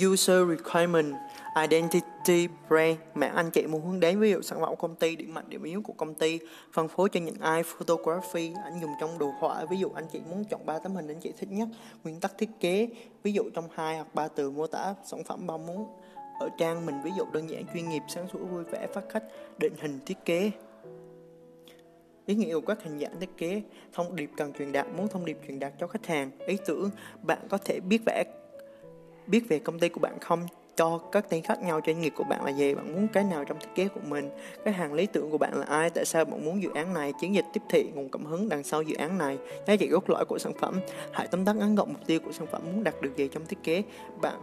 User Requirement, Identity Brand. Mà anh chị muốn hướng đến ví dụ sản phẩm công ty, điểm mạnh, điểm yếu của công ty, phân phối cho những ai photography. Anh dùng trong đồ họa, ví dụ anh chị muốn chọn ba tấm hình anh chị thích nhất, nguyên tắc thiết kế. Ví dụ trong hai hoặc ba từ mô tả sản phẩm bao muốn. Ở trang mình ví dụ đơn giản chuyên nghiệp, sáng sủa vui vẻ, phát khách, định hình, thiết kế. Ý nghĩa của các hình dạng thiết kế, thông điệp cần truyền đạt, muốn thông điệp truyền đạt cho khách hàng. Ý tưởng, bạn có thể biết vẽ biết về công ty của bạn không? Cho các tên khác nhau, doanh nghiệp của bạn là gì? Bạn muốn cái nào trong thiết kế của mình? Cái hàng lý tưởng của bạn là ai? Tại sao bạn muốn dự án này? Chiến dịch tiếp thị, nguồn cảm hứng đằng sau dự án này, giá trị cốt lõi của sản phẩm, hãy tóm tắt ngắn gọn mục tiêu của sản phẩm muốn đạt được gì trong thiết kế. Bạn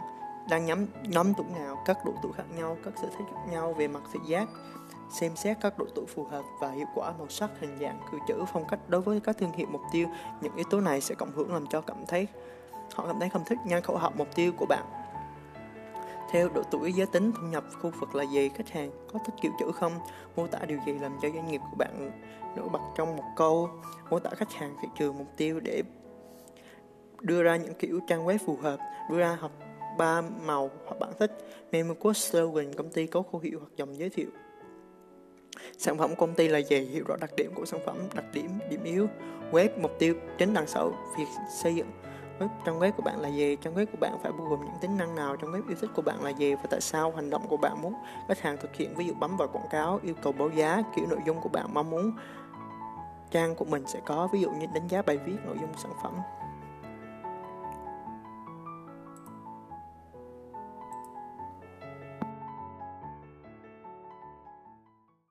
đang nhắm, nhóm tuổi nào, các độ tuổi khác nhau, các sở thích khác nhau, về mặt thị giác, xem xét các độ tuổi phù hợp và hiệu quả màu sắc, hình dạng cư chữ phong cách đối với các thương hiệu mục tiêu. Những yếu tố này sẽ cộng hưởng làm cho cảm thấy họ cảm thấy không thích nhan khẩu học mục tiêu của bạn. Theo độ tuổi, giới tính, thu nhập khu vực là gì, khách hàng có thích kiểu chữ không? Mô tả điều gì làm cho doanh nghiệp của bạn nổi bật trong một câu? Mô tả khách hàng thị trường mục tiêu để đưa ra những kiểu trang web phù hợp, đưa ra học ba màu hoặc bạn thích. Memo của slogan, công ty có khẩu hiệu hoặc dòng giới thiệu. Sản phẩm công ty là gì, hiểu rõ đặc điểm của sản phẩm, đặc điểm điểm yếu. Web mục tiêu chính đằng sau, việc xây dựng trang web của bạn là gì? Trang web của bạn phải bao gồm những tính năng nào? Trang web yêu thích của bạn là gì? Và tại sao hành động của bạn muốn khách hàng thực hiện? Ví dụ bấm vào quảng cáo, yêu cầu báo giá, kiểu nội dung của bạn mong muốn. Trang của mình sẽ có, ví dụ như đánh giá bài viết, nội dung sản phẩm.